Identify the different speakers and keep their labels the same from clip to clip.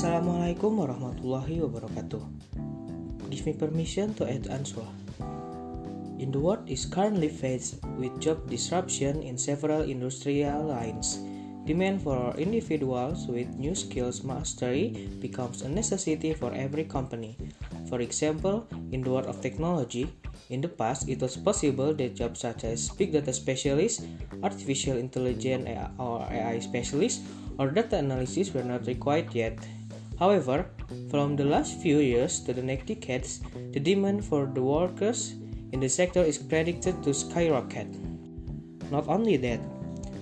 Speaker 1: Assalamualaikum warahmatullahi wabarakatuh. Give me permission to add answer. In the world is currently faced with job disruption in several industrial lines. Demand for individuals with new skills mastery becomes a necessity for every company. For example, in the world of technology, in the past it was possible that jobs such as big data specialist, artificial intelligence or AI specialist, or data analysis were not required yet. However, from the last few years to the next decades, the demand for the workers in the sector is predicted to skyrocket. Not only that,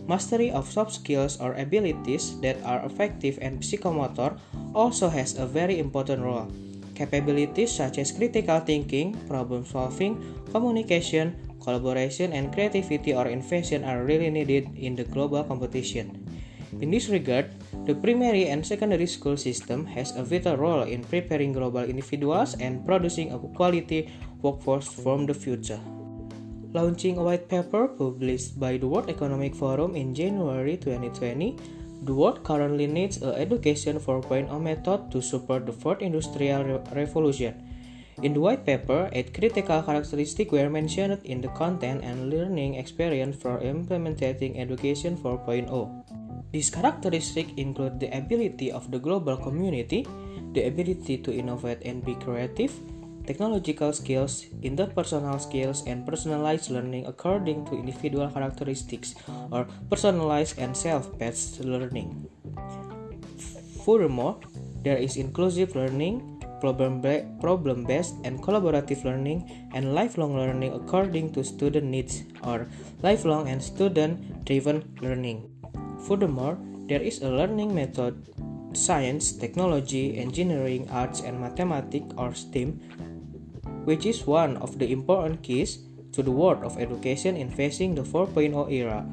Speaker 1: mastery of soft skills or abilities that are effective and psychomotor also has a very important role. Capabilities such as critical thinking, problem solving, communication, collaboration, and creativity or invention are really needed in the global competition. In this regard, the primary and secondary school system has a vital role in preparing global individuals and producing a quality workforce from the future. Launching a white paper published by the World Economic Forum in January 2020, the world currently needs an education 4.0 method to support the fourth industrial revolution. In the white paper, eight critical characteristics were mentioned in the content and learning experience for implementing Education 4.0. These characteristics include the ability of the global community, the ability to innovate and be creative, technological skills, interpersonal skills, and personalized learning according to individual characteristics or personalized and self-paced learning. Furthermore, there is inclusive learning, problem-based and collaborative learning, and lifelong learning according to student needs or lifelong and student-driven learning. Furthermore, there is a learning method science, technology, engineering, arts, and mathematics or STEAM, which is one of the important keys to the world of education in facing the 4.0 era.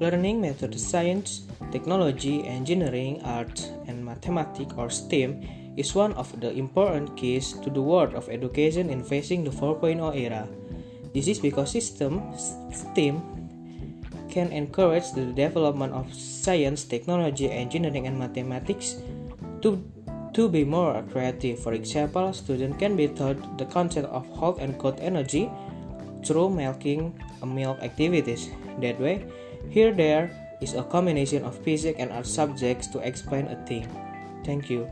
Speaker 1: Learning method science, technology, engineering, arts, and mathematics or STEAM is one of the important keys to the world of education in facing the 4.0 era. This is because system STEAM can encourage the development of science, technology, engineering, and mathematics to, to be more creative. For example, students can be taught the concept of hot and cold energy through milking uh, milk activities. That way, here there is a combination of physics and art subjects to explain a thing. Thank you.